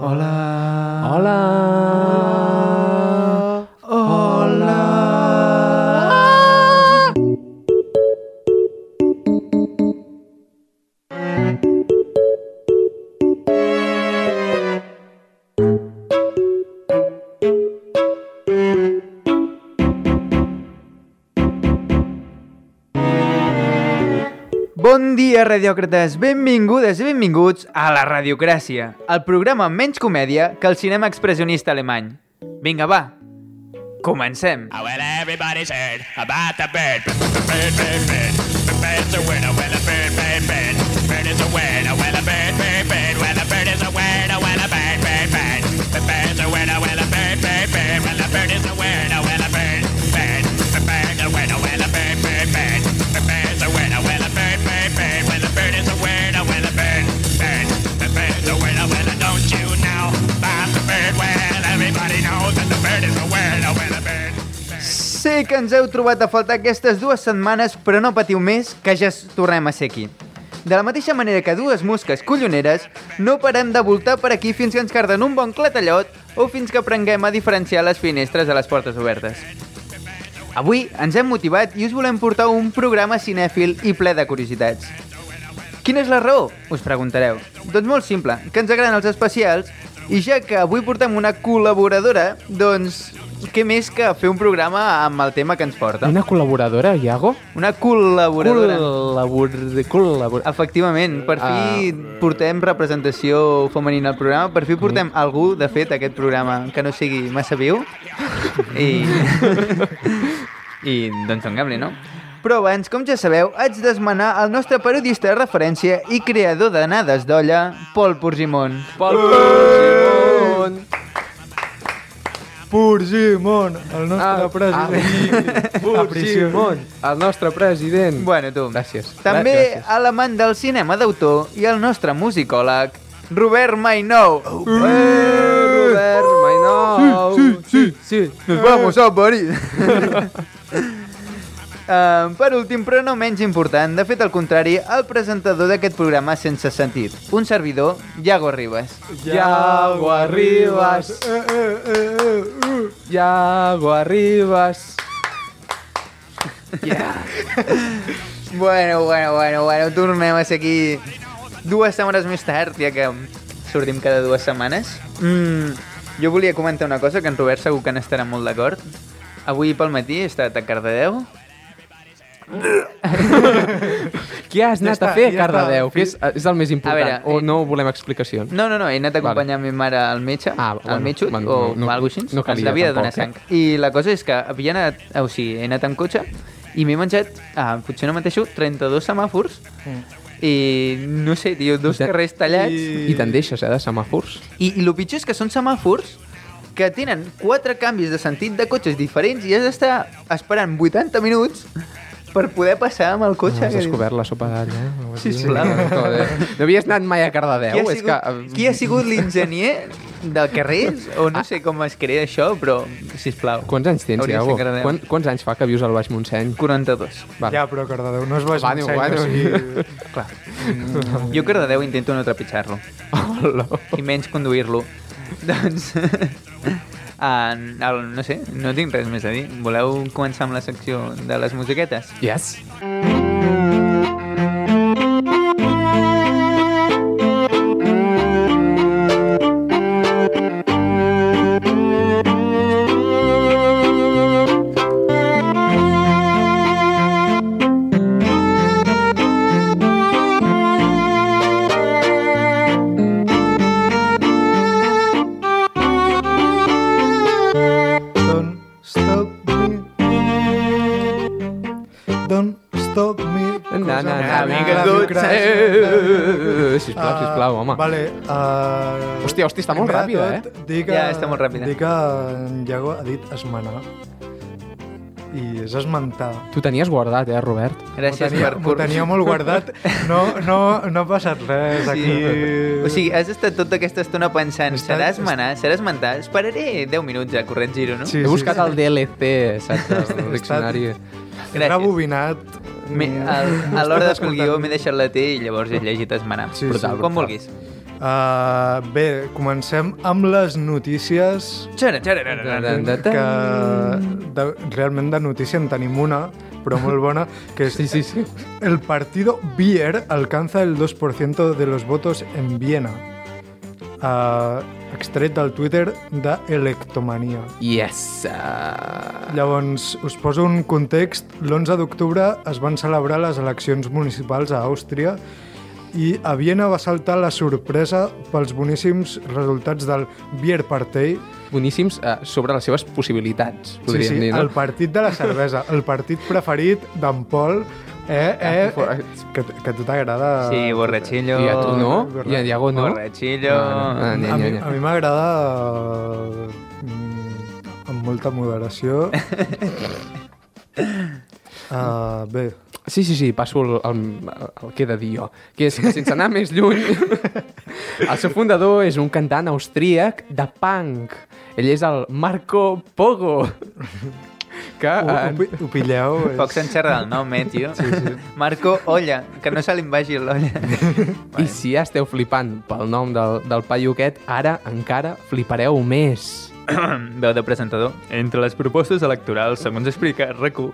Hola. Hola. Radiòcrates! Benvingudes i benvinguts a la Radiocràcia, el programa menys comèdia que el cinema expressionista alemany. Vinga, va, comencem! Well, heard about the bird. Bird, a. Well, a bird, bird, is a. Well, a bird, bird, is a. Well, a bird, bird, a. Well, a bird. Sé que ens heu trobat a faltar aquestes dues setmanes, però no patiu més, que ja tornem a ser aquí. De la mateixa manera que dues mosques colloneres, no parem de voltar per aquí fins que ens carden un bon clatellot o fins que aprenguem a diferenciar les finestres de les portes obertes. Avui ens hem motivat i us volem portar un programa cinèfil i ple de curiositats. Quina és la raó? Us preguntareu. Doncs molt simple, que ens agraden els especials i ja que avui portem una col·laboradora, doncs què més que fer un programa amb el tema que ens porta. Una col·laboradora, Iago? Una col·laboradora. Col·labor... col·labor... Efectivament, per fi portem representació femenina al programa, per fi portem algú, de fet, a aquest programa que no sigui massa viu. I, I doncs en canvi, no? Però abans, com ja sabeu, haig d'esmenar el nostre periodista de referència i creador de nades d'olla, Pol Porgimon. Pol Simón! Purgimon, el nostre Ah, president. Pol Apricio. Simón, el nostre president. Bueno, tu. Gràcies. També Gràcies. a l'amant del cinema d'autor i el nostre musicòleg, Robert Mainou. Eh, Robert, mai nou. Sí, sí, sí. Nos vamos a París. Uh, per últim, però no menys important, de fet al contrari, el presentador d'aquest programa sense sentit, un servidor, Iago Ribas. Iago Arribas. Eh, eh, eh, uh. Iago Arribas. Bueno, bueno, bueno, bueno, tornem a ser aquí dues setmanes més tard, ja que sortim cada dues setmanes. Mm, jo volia comentar una cosa que en Robert segur que n'estarà molt d'acord. Avui pel matí he estat a Cardedeu Què has anat està, a fer a ja Cardedeu? Que és, és el més important. veure, o eh, no volem explicacions? No, no, no, he anat a acompanyar Vale. vale. ma mare al metge, Ah, al bueno, metge bueno, o no- alguna cosa així. no calia Ens havia de donar tampoc, sang. I la cosa és que havia anat, o sigui, he anat amb cotxe i m'he menjat, ah, potser no menteixo, 32 semàfors i no sé, tio, dos I carrers tallats. I- I te'n deixes, eh, de semàfors? I, I el pitjor és que són semàfors que tenen quatre canvis de sentit de cotxes diferents i has d'estar esperant 80 minuts per poder passar amb el cotxe. No, has que descobert la sopa d'all, eh? Sisplau. Joder. No havies anat mai a Qui Cardedeu? ha, És sigut, que... eh, qui ha sigut l'enginyer del carrer? O no sé com es crea això, però, sisplau. Quants anys tens, Iago? Quan, quants anys fa que vius al Baix Montseny? 42. Vale. Ja, però Cardedeu no es va Bueno, Montseny, bueno. o sigui... Clar. Jo a Cardedeu intento no trepitjar-lo. Hola. I menys conduir-lo. doncs... Uh, el, no sé, no tinc res més a dir. Voleu començar amb la secció de les musiquetes? Yes. Don't Na, good na, eh, Sisplau, Ah, sisplau, home. Vale, uh, Hòstia, hòstia, està molt ràpida, eh? tot, Dir que, Ja, està molt ràpida. Dir que en Iago ha dit esmenar. I és esmentar. Tu tenies guardat, eh, Robert? Gràcies tenia, per... m'ho tenia molt guardat. No, no, no ha passat res aquí. O sigui, has estat tota aquesta estona pensant, Està- serà esmenar, serà esmentar? Esperaré 10 minuts a corregir-ho, no? Sí, He buscat el DLC, saps, el diccionari. He rebobinat. Me, a, l'hora de fer el guió m'he deixat la T i llavors he llegit esmenar. Sí, Brutal, sí. Com vulguis. Uh, bé, comencem amb les notícies Xara, xara, xara, xara. que de, realment de notícia en tenim una, però molt bona, que és Sí, sí, sí. el partido Bier alcanza el 2% de los votos en Viena. Uh, extret del Twitter de Electomania. Yes. Uh... Llavors, us poso un context. L'11 d'octubre es van celebrar les eleccions municipals a Àustria i a Viena va saltar la sorpresa pels boníssims resultats del Bier Partei. Boníssims uh, sobre les seves possibilitats, Sí, podríem sí, dir, no? el partit de la cervesa, el partit preferit d'en Pol. Eh, eh, Ah, eh, que, que a tu t'agrada... Sí, borrachillo. I a tu no? I a Diago no? Borrachillo. No, no, no, A mi, a mi m'agrada mm, amb molta moderació. Uh, bé, Sí, sí, sí, passo el, el, el que he de dir jo. Que és que sense anar més lluny, el seu fundador és un cantant austríac de punk. Ell és el Marco Pogo. Que, ho, ho, ho pilleu. és- Poc s'encerra el nom, eh, tio. Sí, sí. Marco Olla, que no se li en vagi l'olla. I si ja esteu flipant pel nom del, del paio aquest, ara encara flipareu més. Veu de presentador. Entre les propostes electorals, segons explica RAC1,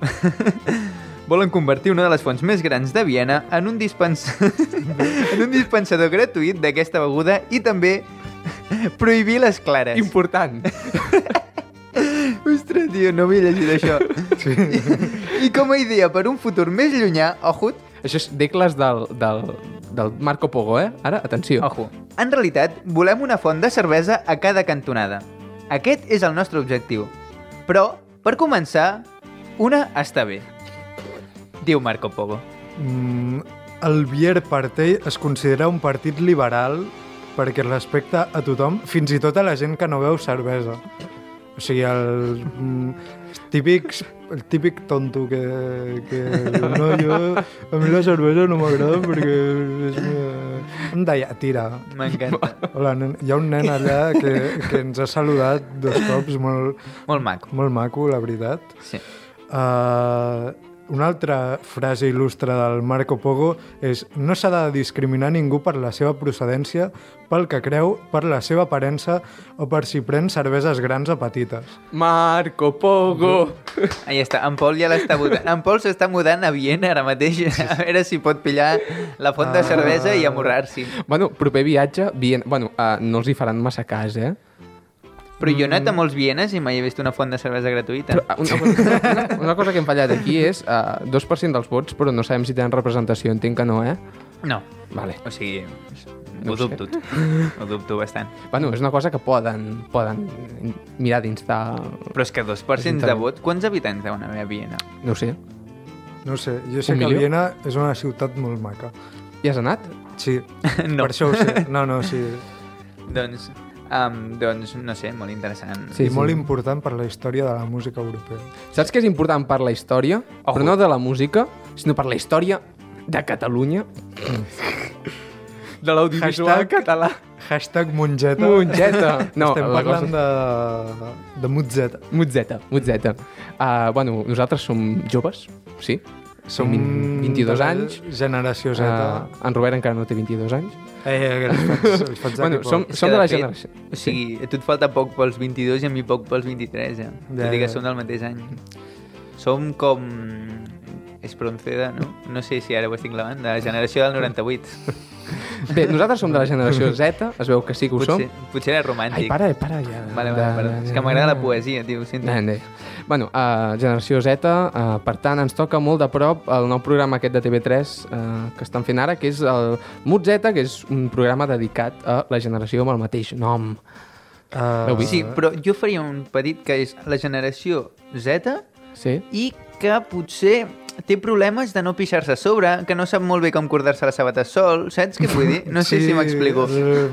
volen convertir una de les fonts més grans de Viena en un, dispens... en un dispensador gratuït d'aquesta beguda i també prohibir les clares. Important. Ostres, tio, no havia llegit això. Sí. I, I com a idea per un futur més llunyà, ojut, Això és decles del, del, del Marco Pogo, eh? Ara, atenció. ojo, en realitat volem una font de cervesa a cada cantonada. Aquest és el nostre objectiu. Però, per començar, una està bé. Diu Marco Pogo. Mm, el Bier Partei es considera un partit liberal perquè respecta a tothom, fins i tot a la gent que no veu cervesa. O sigui, el mm, típics, el típic tonto que, que diu, no, jo, a mi la cervesa no m'agrada perquè és... una- Em deia, tira. M'encanta. Hola, nen. Hi ha un nen allà que, que ens ha saludat dos cops, molt, Molt maco. molt maco, la veritat. Sí. Uh, una altra frase il·lustre del Marco Pogo és no s'ha de discriminar ningú per la seva procedència, pel que creu, per la seva aparença o per si pren cerveses grans o petites. Marco Pogo. Ahí està, en Pol ja l'està votant. En Pol s'està mudant a Viena ara mateix, a veure si pot pillar la font de cervesa i amorrar-s'hi. Bueno, proper viatge, Viena... Bueno, uh, no els hi faran massa cas, eh? Però jo he anat a molts Vienes i mai he vist una font de cervesa gratuïta. Però, una, cosa, una, una cosa que hem fallat aquí és uh, 2% dels vots, però no sabem si tenen representació. Entenc que no, eh? No. Vale. O sigui, No ho ho dubto. Ho dubto bastant. Bueno, és una cosa que poden, poden mirar d'instar... Però és que 2% de vot, quants habitants deuen haver a Viena? No ho sé. No ho sé, jo sé Un que milió? Viena és una ciutat molt maca. Hi has anat? Sí, No. per això ho sé. No, no, sí. Doncs, um, doncs, no sé, molt interessant. Sí, I molt important per la història de la música europea. Saps què és important per la història? Ojo. Però no de la música, sinó per la història de Catalunya. de l'audiovisual català. Hashtag Mongeta. Mongeta. No, Estem la parlant cosa... de, de Mutzeta. Mutzeta, Mutzeta. Uh, bueno, nosaltres som joves, sí. Som Vint- 22 de anys. Generació Z. Uh, en Robert encara no té 22 anys. Eh, eh, faig, faig Bueno, som, som que, de la fet, generació. O sigui, a tu et falta poc pels 22 i a mi poc pels 23, eh? Ja, Tot i que som del mateix any. Som com... Espronceda, no? No sé si ara ho estic clavant, de la generació del 98. Bé, nosaltres som de la generació Z, es veu que sí que ho Potser, som. potser era Ai, romàntic. para, para ja. Vale, vale, vale. És que m'agrada la poesia, tio. ho Sento. No, no. Bueno, uh, Generació Z, uh, per tant, ens toca molt de prop el nou programa aquest de TV3 uh, que estan fent ara, que és el Mut Z, que és un programa dedicat a la generació amb el mateix nom. Uh? Sí, però jo faria un petit que és la generació Z Sí? i que potser té problemes de no pixar-se a sobre, que no sap molt bé com cordar-se les sabates sol, saps què vull dir? No sé si m'explico. eh,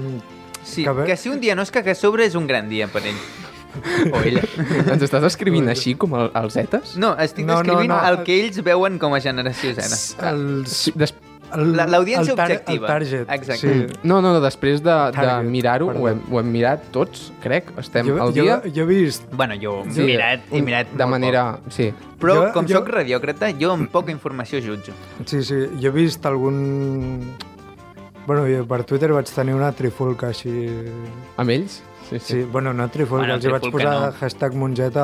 Sí, que que si un dia no es caga a sobre és un gran dia per ell. O ella. Ens estàs escrivint així com el, els Zetes? No, estic No, no, descrivint no. el que ells veuen com a generació Z. Els, Sí, des... l'audiència el tar- objectiva. El target. Exacte. Sí. No, no, no, després de, de mirar-ho, ho, hem, ho hem mirat tots, crec, estem Jo, al jo, dia. jo he vist... Bueno, jo he Sí, mirat, he mirat De molt manera... poc. Sí. Però Jo- com jo- sóc radiòcrata, jo amb poca informació jutjo. Sí, sí, jo he vist algun... Bueno, jo per Twitter vaig tenir una trifulca així... Amb ells? Sí, sí. Sí, bueno, no trifulca, Bueno, els hi vaig posar no. hashtag mongeta,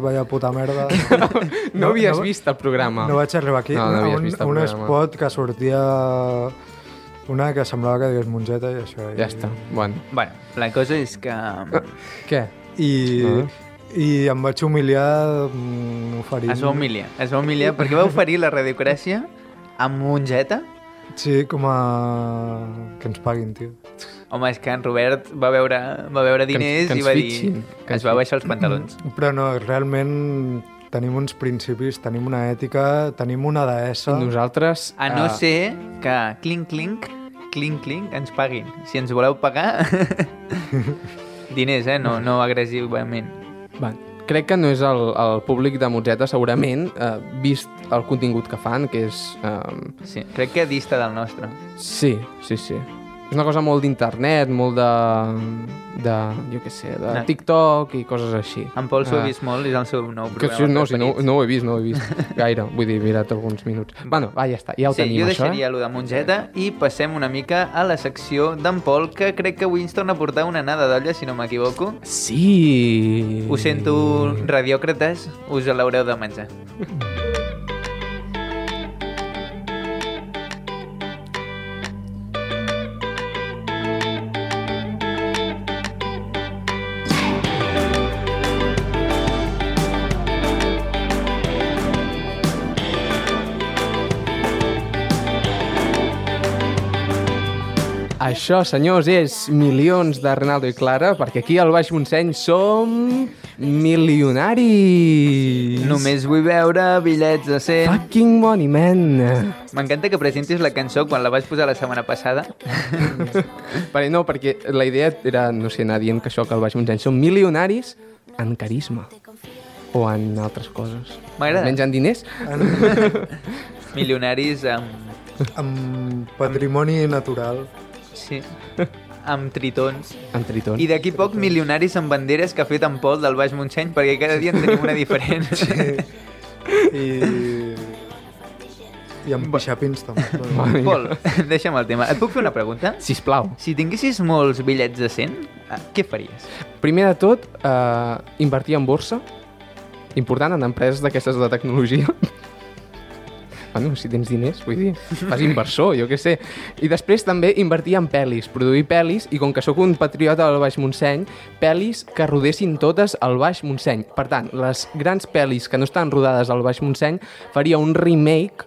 vaya puta merda. No, havies no- vist el programa. No vaig arribar aquí. No, no havies un, vist el un programa. spot que sortia... Una que semblava que digués mongeta i això. Ja està. Bueno. Bueno, la cosa és que... Què? I, Ah. i em vaig humiliar mm, oferint... Es va humiliar, es va humiliar perquè va oferir la radiocràcia amb mongeta. Sí, com a... que ens paguin, tio. Home, és que en Robert va veure, va veure Que ens- diners que i ens va fitxin, dir... que ens Es va baixar els pantalons. Però no, realment tenim uns principis, tenim una ètica, tenim una deessa. Nosaltres... A no eh, ser que clink, clink, clink, clink, ens paguin. Si ens voleu pagar... diners, eh? No, no agressivament. Va, crec que no és el, el públic de Motzeta, segurament, eh, vist el contingut que fan, que és... Eh, Sí, crec que dista del nostre. sí, sí, sí. És una cosa molt d'internet, molt de, de, jo què sé, de Ah. TikTok i coses així. En Pol s'ho ha Ah. vist molt, és el seu nou Que programa sí, no, si no, no ho he vist, no ho he vist gaire. Vull dir, he mirat alguns minuts. Bueno, va, ja està, ja ho sí, tenim, jo això. deixaria allò de mongeta i passem una mica a la secció d'en Pol, que crec que avui ens torna a portar una nada d'olla, si no m'equivoco. Sí! Ho sento, radiòcrates, us l'haureu de menjar. Això, senyors, és milions de Ronaldo i Clara, perquè aquí al Baix Montseny som milionaris. Només vull veure bitllets de 100. Fucking money, man. M'encanta que presentis la cançó quan la vaig posar la setmana passada. Perquè, no, perquè la idea era, no sé, anar dient que això que al Baix Montseny som milionaris en carisma. O en altres coses. M'agrada. Menys en diners. Milionaris amb... Amb patrimoni natural. Sí, amb tritons. En tritons. I d'aquí poc milionaris amb banderes que ha fet en Pol del Baix Montseny, perquè cada dia en tenim una diferent. I... I amb pixapins també. Vinga. Pol, deixa'm el tema. Et puc fer una pregunta? Sisplau. Si tinguessis molts bitllets de 100, eh, què faries? Primer de tot, eh, invertir en borsa. Important en empreses d'aquestes de tecnologia. Bueno, si tens diners, vull dir, fas inversor, jo què sé. I després també invertir en pel·lis, produir pel·lis, i com que sóc un patriota del Baix Montseny, pel·lis que rodessin totes al Baix Montseny. Per tant, les grans pel·lis que no estan rodades al Baix Montseny faria un remake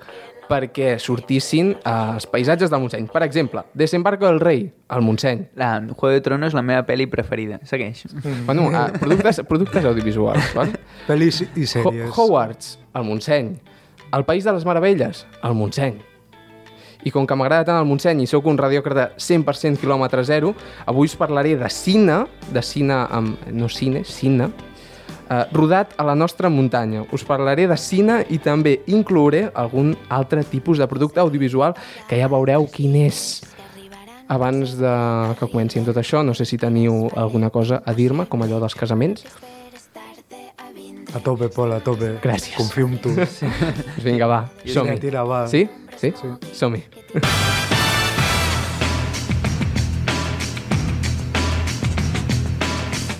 perquè sortissin eh, els paisatges del Montseny. Per exemple, Desembarco del Rei, al Montseny. La Juego de Tronos és la meva pel·li preferida. Segueix. Bueno, uh, productes, productes audiovisuals, val? Pel·lis i Ho sèries. Hogwarts, al Montseny. El País de les Meravelles, al Montseny. I com que m'agrada tant el Montseny i sóc un radiòcrata 100% quilòmetre zero, avui us parlaré de cine, de cine amb... no cine, cine, eh, rodat a la nostra muntanya. Us parlaré de cine i també inclouré algun altre tipus de producte audiovisual que ja veureu quin és. Abans de que comenci amb tot això, no sé si teniu alguna cosa a dir-me, com allò dels casaments. A tope, Pol, a tope. Gràcies. Confio en tu. Sí. Vinga, va, som-hi. Tira, va. Sí? Sí? Sí. Som-hi.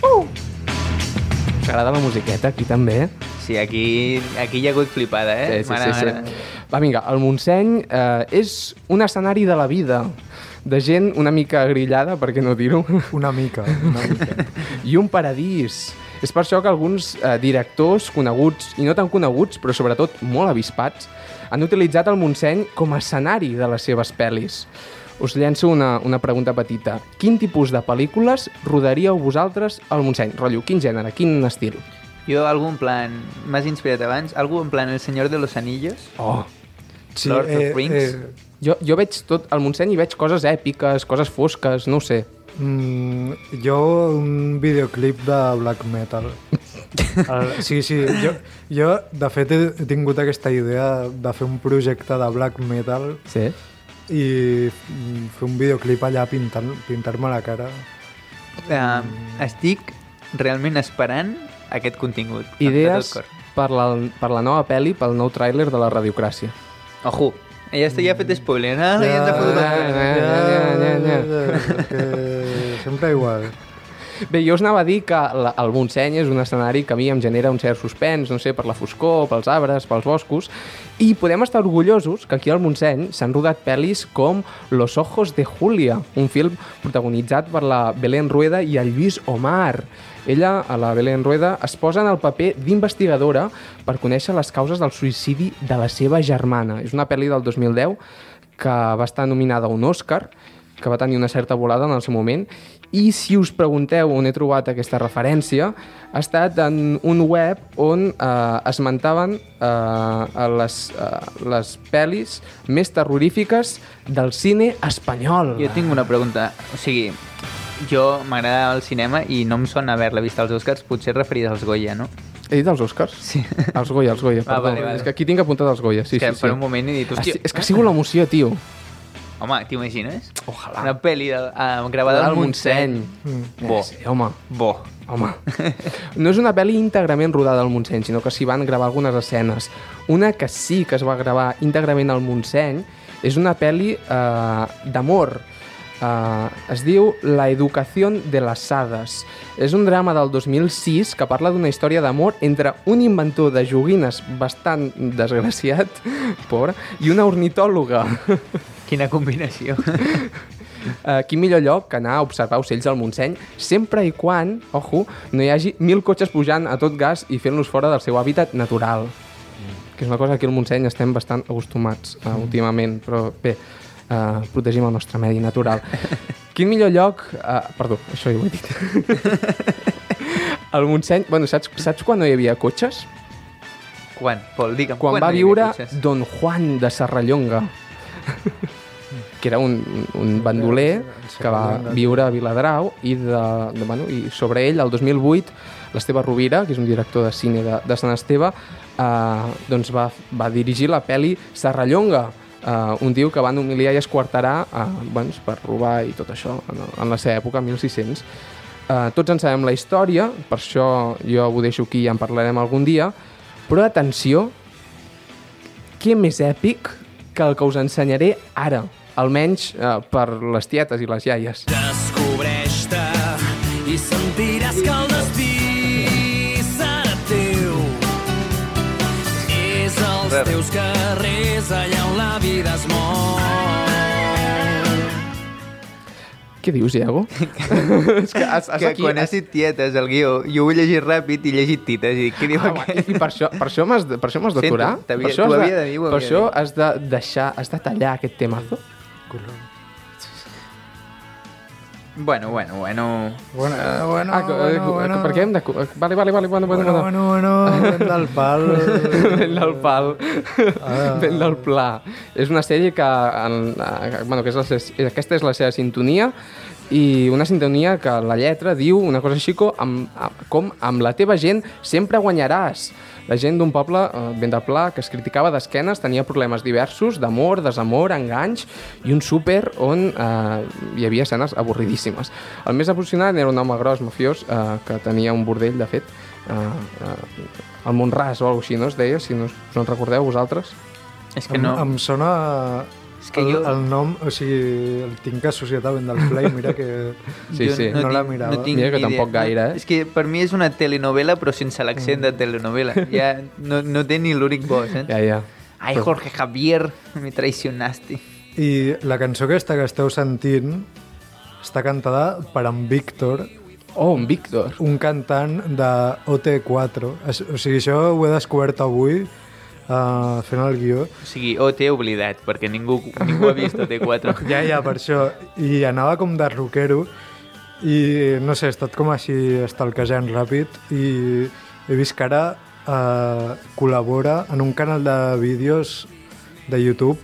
Uh! Us agrada la musiqueta aquí també? eh? Sí, aquí, aquí hi ha hagut flipada, eh? Sí, sí, sí, sí. Va, vinga, el Montseny eh, és un escenari de la vida, de gent una mica grillada, per què no dir-ho, Una mica, una mica. i un paradís. És per això que alguns eh, directors coneguts, i no tan coneguts, però sobretot molt avispats, han utilitzat el Montseny com a escenari de les seves pel·lis. Us llenço una, una pregunta petita. Quin tipus de pel·lícules rodaríeu vosaltres al Montseny? Rotllo, quin gènere, quin estil? Jo, algun plan... M'has inspirat abans? Algú en plan El Senyor de los Anillos? Oh, Lord of Rings? Jo, jo veig tot al Montseny i veig coses èpiques, coses fosques, no ho sé. Mm, jo un videoclip de black metal. El, sí, sí, jo, jo de fet he, tingut aquesta idea de fer un projecte de black metal Sí? i fer un videoclip allà pintant- pintar-me la cara. Uh, estic realment esperant aquest contingut. Idees per la, per la nova pel·li, pel nou tràiler de la radiocràcia. Ojo, ja està ja fet spoiler. Ah, ja, Ja, ja, ja, ja, que sempre igual. Bé, jo us anava a dir que la, el Montseny és un escenari que a mi em genera un cert suspens, no sé, per la foscor, pels arbres, pels boscos, i podem estar orgullosos que aquí al Montseny s'han rodat pel·lis com Los ojos de Julia, un film protagonitzat per la Belén Rueda i el Lluís Omar. Ella, a la Belén Rueda, es posa en el paper d'investigadora per conèixer les causes del suïcidi de la seva germana. És una pel·li del 2010 que va estar nominada a un Òscar, que va tenir una certa volada en el seu moment, i si us pregunteu on he trobat aquesta referència, ha estat en un web on eh, esmentaven eh, les, eh, les pel·lis més terrorífiques del cine espanyol. Jo tinc una pregunta. O sigui, jo m'agrada el cinema i no em sona haver-la vist als Oscars, potser referida als Goya, no? He dit els Oscars? Sí. Els Goya, els Goya, Ah, perdó. vale, vale. És que aquí tinc apuntat els Goya, sí, és que sí, per sí. un moment he dit, Esti- hòstia, és que ha sigut l'emoció, tio. home, t'imagines? Ojalà. Una pel·li de, uh, gravada al Montseny. Mm. Bo. Sí, home, Bo. home. No és una pel·li íntegrament rodada al Montseny, sinó que s'hi van gravar algunes escenes. Una que sí que es va gravar íntegrament al Montseny és una pel·li eh, d'amor. Eh, es diu La educació de les hades. És un drama del 2006 que parla d'una història d'amor entre un inventor de joguines bastant desgraciat, pobre, i una ornitòloga. Quina combinació. Uh, quin millor lloc que anar a observar ocells al Montseny, sempre i quan, ojo, no hi hagi mil cotxes pujant a tot gas i fent-los fora del seu hàbitat natural. Que és una cosa que aquí al Montseny estem bastant acostumats uh, últimament, però bé, uh, protegim el nostre medi natural. Quin millor lloc... Uh, perdó, això ja ho he dit. al Montseny... Bueno, saps, saps quan no hi havia cotxes? Quan? Pol, digue'm. quan quan va no viure cotxes? Don Juan de Serrallonga, que era un, un bandoler que va viure a Viladrau i, de, de, bueno, i sobre ell, el 2008, l'Esteve Rovira, que és un director de cine de, de Sant Esteve, eh, doncs va, va dirigir la pel·li Serrallonga, eh, un tio que van humiliar i esquartarà eh, doncs, per robar i tot això en, en la seva època, 1600. Eh, tots en sabem la història, per això jo ho deixo aquí i en parlarem algun dia, però atenció, què més èpic que el que us ensenyaré ara, almenys eh, per les tietes i les iaies. Descobreix-te i sentiràs que el destí als Res. teus carrers allà on la vida es mou. Què dius, Iago? és que has, has que aquí... quan has dit tietes al guió, jo ho he llegit ràpid i he llegit tites i dic, què diu Ah, aquest? I per això, per això m'has d'aturar? Per això has havia de dir, Per això has de deixar, has de tallar aquest temazo? Bueno, bueno, bueno... Bueno, bueno, ah, que- bueno, que- bueno. Per què hem de... Vale, vale, vale, bueno, bueno, Bueno, bueno. bueno, bueno, vent del pal. Vent del pal, Ah. vent del pla. És una sèrie que, en, eh, bueno, que és la, aquesta és la seva sintonia i una sintonia que la lletra diu una cosa així com, amb, com amb la teva gent sempre guanyaràs. La gent d'un poble, eh, vent del pla, que es criticava d'esquenes, tenia problemes diversos, d'amor, desamor, enganys, i un súper on eh, hi havia escenes avorridíssimes. El més emocionant era un home gros, mafiós, eh, que tenia un bordell, de fet, eh, eh, al Montràs o alguna així, no es deia, si no, us no en recordeu vosaltres? És que Em, no... em sona És que el, jo- el nom, o sigui, el tinc associat a Vent del Pla i mira que... Sí, sí. No la tinc- mirava. tinc Mira que idea. tampoc gaire, eh? És que per mi és una telenovela però sense l'accent de telenovela. Ja no, no té ni l'únic bo, saps? Ja, ja. Ai, Jorge Javier, me traicionaste. I la cançó aquesta que esteu sentint està cantada per en Víctor, Oh, en Víctor. un cantant de OT4. Es- O sigui, això ho he descobert avui uh, fent el guió. O sigui, o t'he oblidat, perquè ningú, ningú ha vist T4. Ja, ja, per això. I anava com de rockero i, no sé, he estat com així estalquejant ràpid i he vist que ara uh, col·labora en un canal de vídeos de YouTube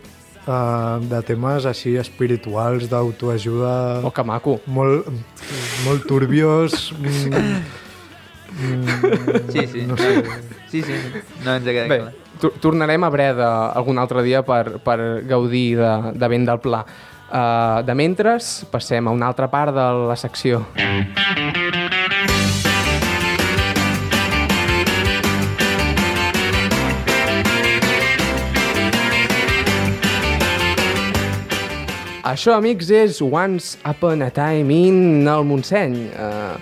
uh, de temes així espirituals, d'autoajuda... Oh, que maco. molt, molt turbios. Mm, mm, Sí, sí. No sé. Sí, sí, no ens ha quedat Bé, clar. To- tornarem a Breda algun altre dia per, per gaudir de, de vent del pla. Uh, de mentres, passem a una altra part de la secció. Això, amics, és Once Upon a Time in el Montseny. Uh,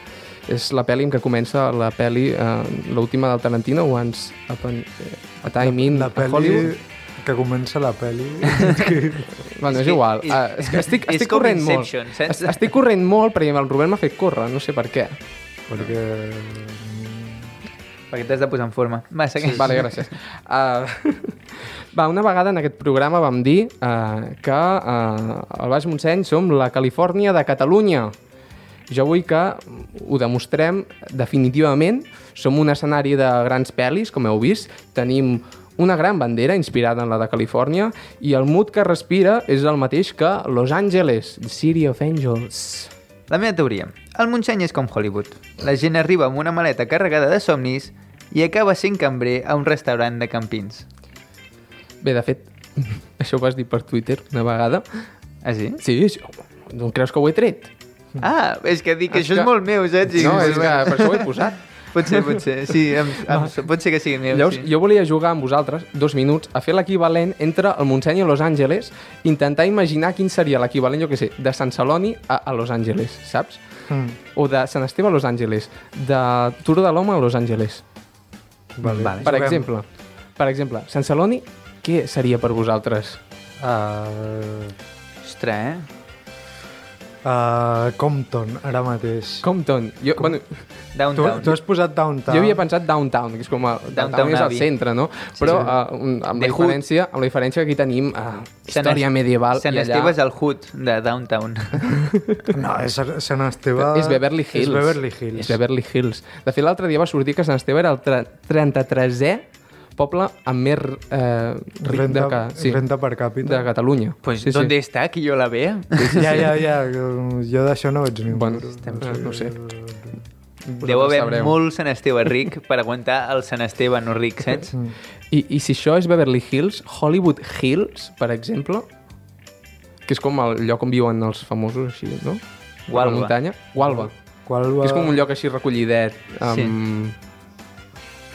és la pel·li amb què comença la pel·li, uh, l'última del Tarantino, Once Upon a Time in La a pel·li Hollywood. que comença la pel·li... Bueno, és que igual. és- Uh, és que estic, és estic corrent molt. Saps? Es- Estic corrent molt perquè el Rubén m'ha fet córrer, no sé per què. perquè... Perquè t'has de posar en forma. Va, segueix. Vale, gràcies. Uh, va, una vegada en aquest programa vam dir uh, que uh, al Baix Montseny som la Califòrnia de Catalunya. Jo vull que ho demostrem definitivament. Som un escenari de grans pel·lis, com heu vist. Tenim una gran bandera inspirada en la de Califòrnia i el mood que respira és el mateix que Los Angeles, the City of Angels. La meva teoria. El Montseny és com Hollywood. La gent arriba amb una maleta carregada de somnis i acaba sent cambrer a un restaurant de campins. Bé, de fet, això ho vas dir per Twitter una vegada. Ah, sí? Sí, sí. No creus que ho he tret? Ah, és que dic que És això que- és molt meu, saps? No, és que per això ho he posat. Pot ser, pot ser. Sí, em, em, pot ser que sigui meu, Llavors, sí. jo volia jugar amb vosaltres dos minuts a fer l'equivalent entre el Montseny i Los Angeles, intentar imaginar quin seria l'equivalent, jo què sé, de Sant Celoni a, a Los Angeles, saps? Mm, O de Sant Esteve a Los Angeles, de Turó de l'Home a Los Angeles. vale. Vale. Per Juguem. exemple, per exemple, Sant Celoni, què seria per vosaltres? Uh, Ostres, eh? Uh, Compton, ara mateix. Compton. Jo, bueno, Tu, Downtown. tu has posat Downtown. jo havia pensat Downtown, que és com a, downtown, Downtown és al Abbey. centre, no? Però uh, un- amb, The la Hood. diferència, amb la diferència que aquí tenim uh, Sant història Es- medieval Sant i allà... Esteve és el hood de Downtown. No, és Sant Esteve... És Beverly Hills. És Beverly Hills. És Beverly Hills. De fet, l'altre dia va sortir que Sant Esteve era el tre- 33è poble amb més eh, ric Renta, de, ca... sí, renta per de càpita. Catalunya. pues, sí, ¿dónde está que yo la vea? Ja, ja, ja. Jo d'això no veig ni un Bueno, duro. eh, no sé. Deu haver sabreu. molt Sant Esteve ric per aguantar el Sant Esteve no ric, saps? I, I si això és Beverly Hills, Hollywood Hills, per exemple, que és com el lloc on viuen els famosos així, no? Gualba. La muntanya. Gualba. Qual va... Que és com un lloc així recollidet. Amb...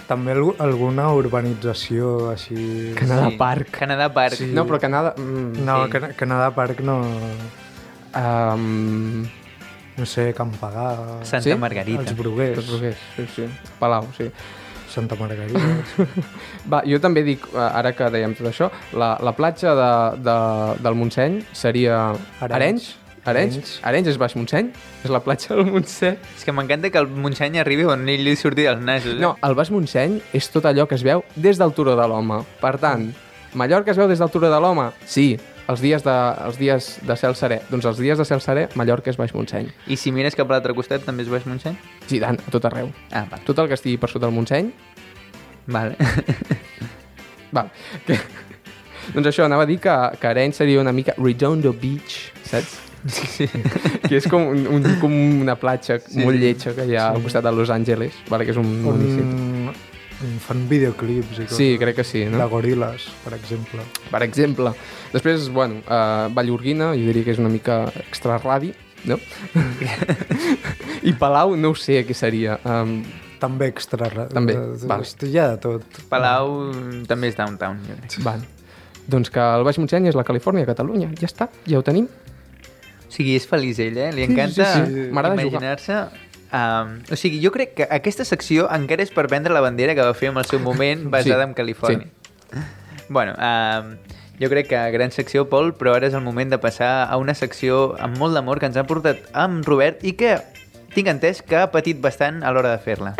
També algu- alguna urbanització així... Canadà Park. Canadà Park. Sí. No, però Canadà... Mm, No, Sí. Can Canadà Park no... um, No sé, Campagà... Santa Sí? Margarita. Els Bruguers. Els Bruguers, sí, sí. Palau, sí. Santa Margarita. Va, jo també dic, eh, ara que dèiem tot això, la, la platja de, de, del Montseny seria Arenys. Arenys. Arenys. Arenys. Arenys és Baix Montseny? És la platja del Montseny? És que m'encanta que el Montseny arribi on ell li surti dels nasos. eh? No, el Baix Montseny és tot allò que es veu des del Turó de l'Home. Per tant, Mallorca es veu des del Turó de l'Home? Sí. Els dies de, els dies de cel serè. Doncs els dies de cel serè, Mallorca és Baix Montseny. I si mires cap a l'altre costat, també és Baix Montseny? Sí, tant, a tot arreu. Ah, va. Tot el que estigui per sota del Montseny, Vale. Val. Que... doncs això, anava a dir que, que Arenys seria una mica Redondo Beach, saps? sí. que és com, un, un, com una platja sí. molt lletja que hi ha al costat de Los Angeles, vale, que és un municipi. on, on fan videoclips i coses. Sí, crec que sí, De no? goriles, per exemple. Per exemple. Després, bueno, uh, Vallurguina, jo diria que és una mica extraradi, no? I Palau, no ho sé què seria. Um, També extra... També. Hi ha de tot. Palau també és downtown, jo crec. van. Doncs que el Baix Montseny és la Califòrnia, Catalunya. Ja està, ja ho tenim. O sigui, és feliç ell, eh? Li Sí, encanta sí, sí. Jugar. imaginar-se... Um, o sigui, jo crec que aquesta secció encara és per vendre la bandera que va fer en el seu moment basada Sí, en Califòrnia. Bueno, um, jo crec que gran secció, Pol, però ara és el moment de passar a una secció amb molt d'amor que ens ha portat amb Robert i que tinc entès que ha patit bastant a l'hora de fer-la.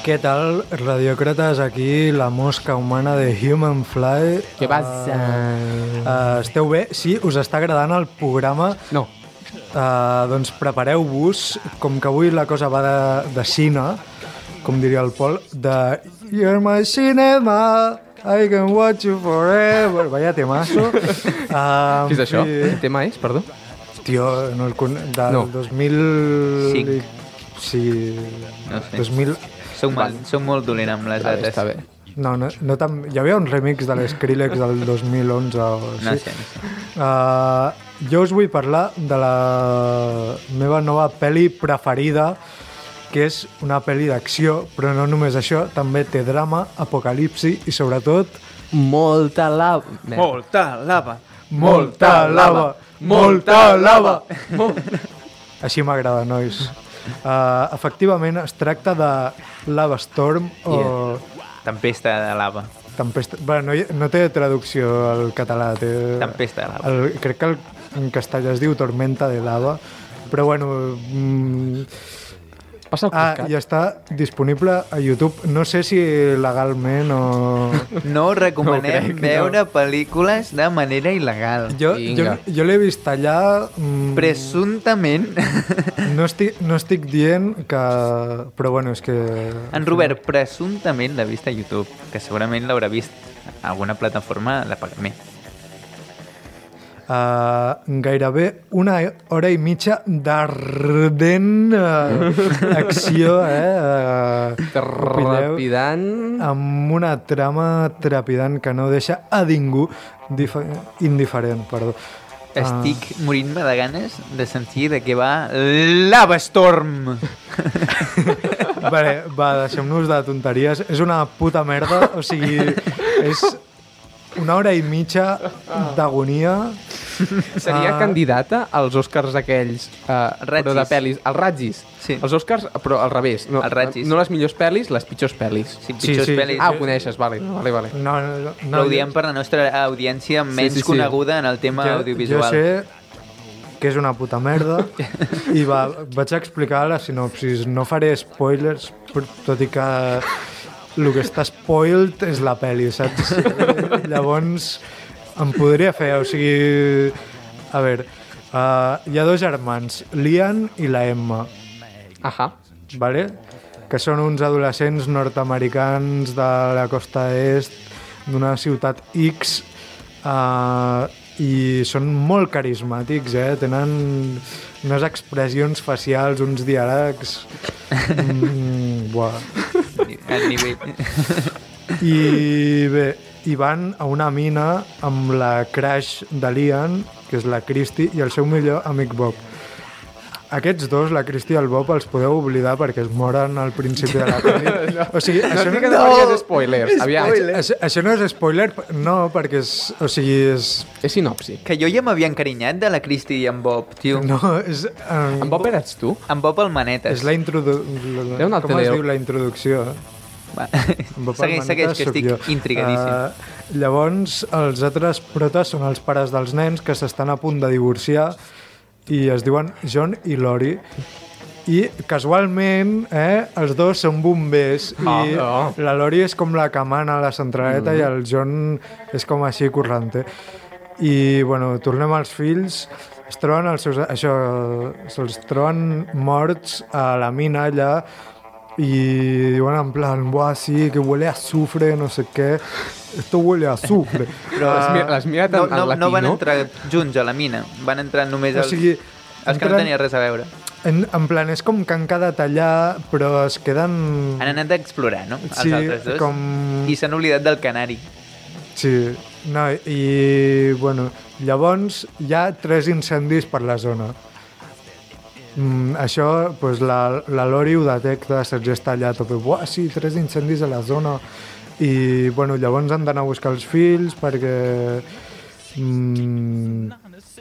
Què tal, radiòcrates? Aquí la mosca humana de Human Fly. Què passa? Uh, esteu bé? Sí, us està agradant el programa? No. Uh, doncs prepareu-vos, com que avui la cosa va de, de cine, com diria el Pol, de You're my cinema, I can watch you forever. Vaya temazo. Uh, Què és això? Sí. Quin tema és, perdó? Tio, no el con... Del No. 2000... Cinc. Sí. No sé. 2000... Soc, mal, soc molt dolent amb les dates. està bé. No, no, no tan... Hi havia un remix de l'Skrillex del 2011 o així. No sé, no sé. Uh, jo us vull parlar de la meva nova pel·li preferida, que és una pel·li d'acció, però no només això, també té drama, apocalipsi i sobretot Molta lava. Merda. Molta lava. molta lava, molta lava. Així m'agrada, nois. Uh, efectivament, es tracta de Lava Storm o... Tempesta de lava. Tempesta... Bueno, no, hi- no té traducció al català. Té... Tempesta de lava. El, crec que el, en castellà es diu Tormenta de lava. Però bueno... Mm, Passa el ah, i està disponible a YouTube. No sé si legalment o... No recomanem crec, no. veure pel·lícules de manera il·legal. Jo, jo, Vinga. jo l'he vist allà... Mm, Presumptament, no, estic, no estic dient que... Però bueno, és que... en Robert presumptament l'ha vist a YouTube, que segurament l'haurà vist a alguna plataforma de pagament. Uh, gairebé una hora i mitja d'ardent uh, acció, eh? Uh, Trepidant. amb una trama trepidant que no deixa a ningú indiferent, perdó. Estic morint-me de ganes de sentir de què va Lava Storm. Vale, va, deixem-nos de tonteries. És una puta merda, o sigui, és una hora i mitja d'agonia. Seria Ah. candidata als Oscars aquells, uh, però de pel·lis. Els Ratzis. Sí. Els Oscars, però al revés. No, Ratzis. no les millors pel·lis, les pitjors pel·lis. Sí, Sí, pitjors sí. pel·lis. Ah, ho coneixes, vale, vale, vale. No, no, no, Però ho diem per la nostra audiència menys sí, sí. coneguda en el tema jo, audiovisual. Jo sé que és una puta merda i va, vaig explicar la sinopsis. No faré spoilers, tot i que el que està spoiled és la pel·li, saps? Llavors em podria fer, o sigui... A veure, uh, hi ha dos germans, l'Ian i la Emma, Ahà. vale? que són uns adolescents nord-americans de la costa est d'una ciutat X uh, i són molt carismàtics, eh? tenen unes expressions facials, uns diàlegs... Mm, buah. El nivell. I bé, i van a una mina amb la crush de l'Ian, que és la Christy, i el seu millor amic Bob. Aquests dos, la Christy i el Bob, els podeu oblidar perquè es moren al principi de la pel·li. O sigui, No això, et digues no, faries spoilers. Aviam, això, això no és spoiler, no, perquè és, o sigui, és... és sinopsi. Que jo ja m'havia encarinyat de la Cristi i en Bob, tio. No, és... Um, En Bob eres tu? En Bob el manetes. és la introdu... Déu n'el Com es diu la introducció? Va. Bob Segueix, segueix, que estic jo. intrigadíssim. Uh, llavors, els altres protes són els pares dels nens que s'estan a punt de divorciar i es diuen John i Lori. I casualment, eh, els dos són bombers i Oh. la Lori és com la que mana la centraleta i el John és com així corrente. I, bueno, tornem als fills, es troben els seus... Això, se'ls troben morts a la mina allà y diuen en plan, buah, sí, que huele a azufre, no sé què, esto huele a azufre. Però l'has mi- l'has mirat no, en, no, en latí, no van no? entrar junts a la mina, van entrar només O els, sigui, els que no entren- tenien res a veure. En, en plan, és com que han quedat allà, però es queden... Han anat a explorar, no? Els Sí, altres dos. com... I s'han oblidat del canari. Sí, no, i bueno, llavors hi ha tres incendis per la zona. Mm, això, pues, la, la Lori ho detecta, saps, i està allà a tope, buah, sí, tres incendis a la zona. I, bueno, llavors han d'anar a buscar els fills perquè... Mm,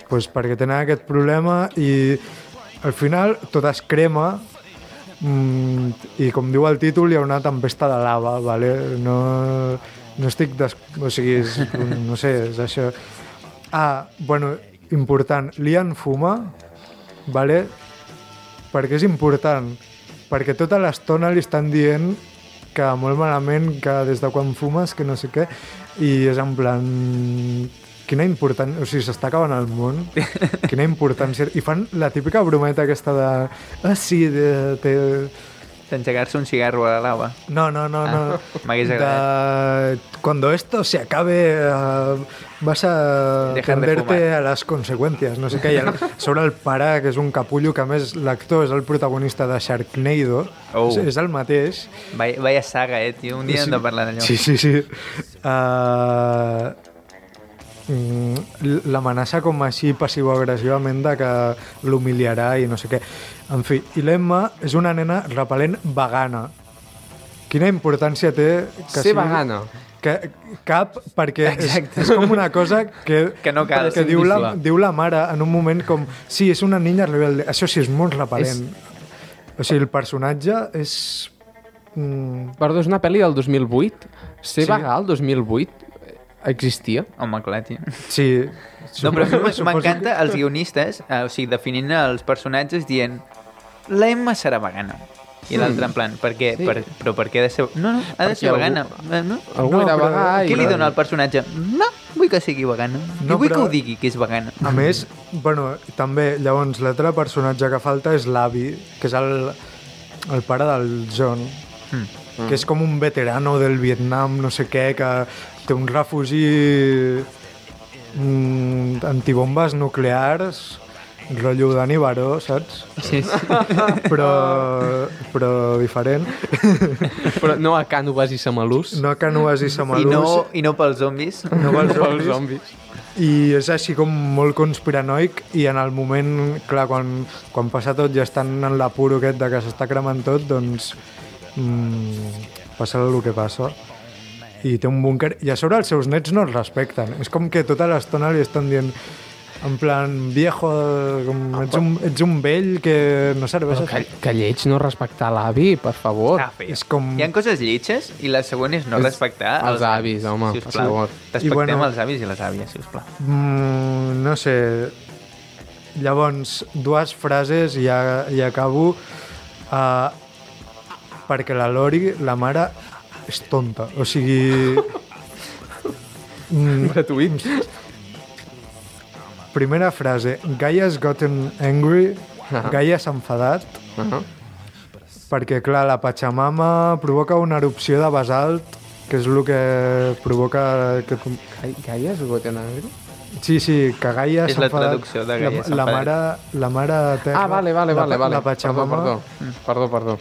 pues, perquè tenen aquest problema i al final tot es crema mm, i com diu el títol hi ha una tempesta de lava vale? no, no estic des... o sigui, és, no sé, és això ah, bueno, important Lian fuma vale? Perquè és important perquè tota l'estona li estan dient que molt malament que des de quan fumes que no sé què i és en plan quina important... O sigui, s'està acabant el món. Quina importància... I fan la típica brometa aquesta de... Ah, sí, de, te, D'engegar-se un cigarro a la lava. No, no, no, no. Ah, m'hagués agradat. De... Cuando esto se acabe, uh, vas a Dejar tenderte a las consecuencias. No sé què. I el, sobre el pare, que és un capullo, que a més l'actor és el protagonista de Sharknado. Oh. És, és el mateix. Vaya, vaya saga, eh, tio. Un dia hem de parlar d'allò. Sí, sí, sí. Uh, l'amenaça com així passivo-agressivament de que l'humiliarà i no sé què. En fi, i l'Emma és una nena repel·lent vegana. Quina importància té que Ser vegana. Que, cap, perquè és, Exacte. és com una cosa que, Que no cal. que diu la, diu la mare en un moment com sí, és una niña rebelde. Això sí, és molt repel·lent. O sigui, el personatge és... Mm, Perdó, és una pel·li del 2008. Ser Sí. vegà el 2008 existia? Clar, tio. sí. No, però m'encanta els guionistes, eh, o sigui, definint els personatges dient la Emma serà vegana. I l'altre en plan, per què? Sí. Per, però per què ha de ser... No, no, ha de ser algú- vegana. Eh, No? Algú No, era però- vegà i... Què li dona al personatge? No, vull que sigui vegana. No, I vull però- que ho digui, que és vegana. A més, bueno, també, llavors, l'altre personatge que falta és l'avi, que és el, el pare del John, Mm. Que és com un veterano del Vietnam, no sé què, que té un refugi mm, antibombes nuclears, rotllo Dani Baró, saps? Sí, sí. Però, però diferent. Però no a Cànoves i Samalús. No a Canoes i I Samalús. no, I no pels zombis. no pels pels zombis. zombis. I és així com molt conspiranoic i en el moment, clar, quan, quan passa tot ja estan en l'apuro aquest de que s'està cremant tot, doncs mm, passa el que passa. I té un búnquer. I a sobre els seus nets no el respecten. És com que tota l'estona li estan dient en plan, viejo, com, ets, un, ets un vell que no serveix. Però que, que lleig no respectar l'avi, per favor. Ah. És com... Hi ha coses lletges i la següent és no És respectar els avis, home, per favor. Respectem I bueno- els avis i les àvies, sisplau. Mm, no sé... Llavors, dues frases i ja, i acabo. Uh, perquè la Lori, la mare, és tonta. O sigui... Mm, Gratuït. primera frase. Gaia's gotten angry. Ah. Gaia s'ha enfadat Uh -huh. perquè, clar, la Pachamama provoca una erupció de basalt que és el que provoca... Que... Gaia és goten agri? Sí, sí, que Gaia És la enfadat. traducció de Gaia la, la, mare, la mare terra... Ah, vale, vale, la, vale. vale. La Pachamama... Perdó, perdó. Perdó, perdó.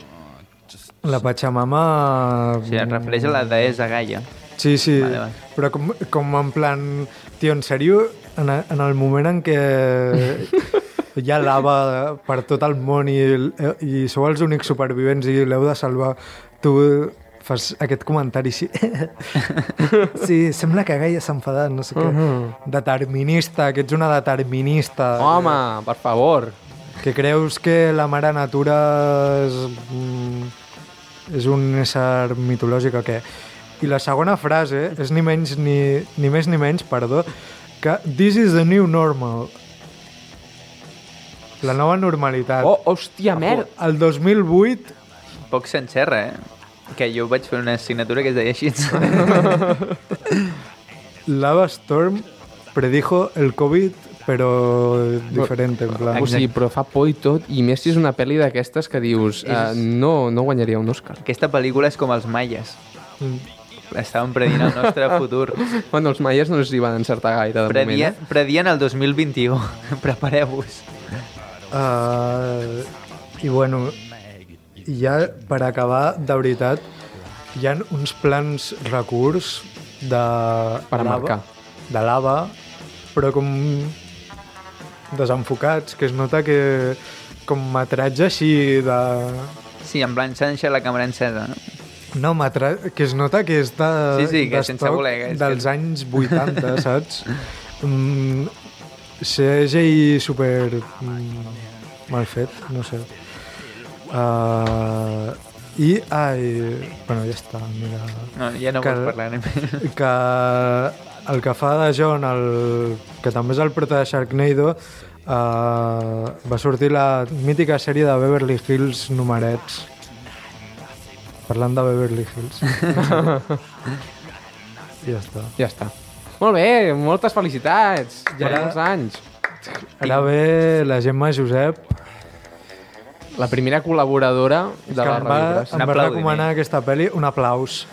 La Pachamama... Sigui, es refereix a la deessa Gaia. Sí, sí, Vale, vale. però com, com en plan... Tio, en sèrio, en, en el moment en què hi ha lava per tot el món i, i sou els únics supervivents i l'heu de salvar, tu fas aquest comentari així. sí, sembla que Gaia s'ha enfadat, no sé què. Mhm. Determinista, que ets una determinista. Home, per favor. Que creus que la mare natura és, mm, és un ésser mitològic o què? I la segona frase és ni menys ni, ni més ni menys, perdó, que this is the new normal. La nova normalitat. Oh, hòstia, merda. El 2008 Poc s'enxerra, eh? Que jo vaig fer una assignatura que es deia així. Lava Storm predijo el COVID, però diferent, en plan. O sigui, però fa por i tot, i més si és una pel·li d'aquestes que dius uh, no, no guanyaria un Òscar. Aquesta pel·lícula és com els maies. Mm. Estaven predient el nostre futur. Bueno, els maies no s'hi van encertar gaire, de Predien, moment. predien el 2021. Prepareu-vos. Uh, I bueno, i ja per acabar, de veritat, hi ha uns plans recurs de Per marcar. de lava, però com desenfocats, que es nota que com metratge així de... Sí, en plan, s'ha la càmera encesa, no? No, metra... que es nota que és de, Sí, sí, que sense voler, que és dels que- anys 80, saps? Mm, CGI super mm, mal fet, no sé. Uh, I, ai, bueno, ja està, mira. No, ja no Que- vols parlar més. Que el que fa de John, el, que també és el prota de Sharknado, uh, va sortir la mítica sèrie de Beverly Hills numerets. Parlant de Beverly Hills. I ja està. Ja està. Molt bé, moltes felicitats. Ja Ara- molts anys. Ara ve la Gemma Josep La primera col·laboradora de la. Un em va recomanar aquesta pel·li. Un aplaus.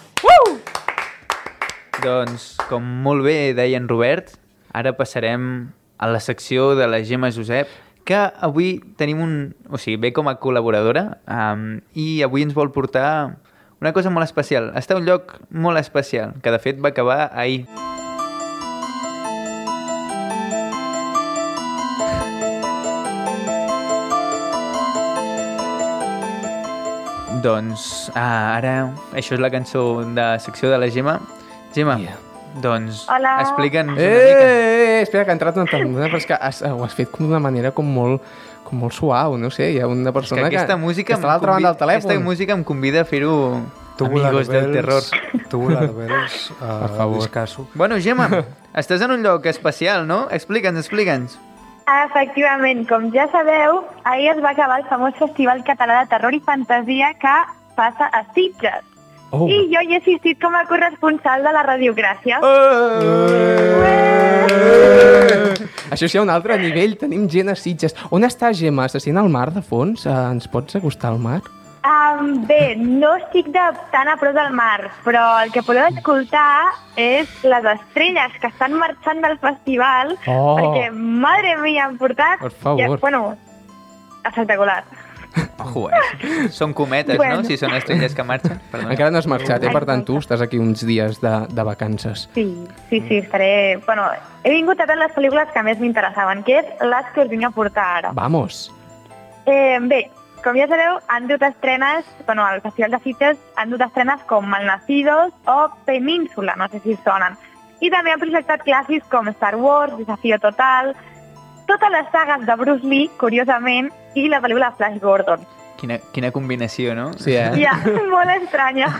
Doncs, com molt bé deia en Robert, ara passarem a la secció de la Gemma Josep, que avui tenim un... O sigui, ve com a col·laboradora um, i avui ens vol portar una cosa molt especial. Està a un lloc molt especial, que de fet va acabar ahir. Doncs ah, ara, això és la cançó de secció de la Gemma. Gemma, Yeah. doncs Hola. explica'ns una Eh, mica. eh, eh, espera, que ha entrat una persona, però és que has, ho has fet com d'una manera com molt, com molt suau, no sé, hi ha una És que persona que, aquesta música que està a l'altra banda del telèfon. Aquesta música em convida a fer-ho Amigos del Terror. Tubular Bells, uh, Per favor. discasso. Bueno, Gemma, estàs en un lloc especial, no? Explica'ns, explica'ns. Efectivament, com ja sabeu, ahir es va acabar el famós Festival Català de Terror i Fantasia que passa a Sitges. Oh. I jo hi he assistit com a corresponsal de la radiogràcia. Això sí, a un altre nivell, tenim gent a Sitges. On està Gemma? Se sent al mar de fons? Uh, ens pots acostar al mar? Um, bé, no estic de, tan a prop del mar, però el que podeu escoltar és les estrelles que estan marxant del festival, Oh. perquè, madre mia, han portat... Per favor. Ja, bueno, espectacular. Ojo, eh? Són cometes, Bueno. no? Si són estrelles que marxen. Perdona. Encara no has marxat, eh? Per tant, tu estàs aquí uns dies de, de vacances. Sí, sí, sí, estaré... Bueno, he vingut a veure les pel·lícules que més m'interessaven, que és les que us vinc a portar ara. Vamos. Eh, bé, com ja sabeu, han dut estrenes, bueno, al Festival de Sitges han dut estrenes com Malnacidos o Península, no sé si sonen. I també han projectat clàssics com Star Wars, Desafío Total, totes les sagues de Bruce Lee, curiosament, i la pel·lícula Flash Gordon. Quina, quina combinació, no? Sí, eh? Ja, molt estranya.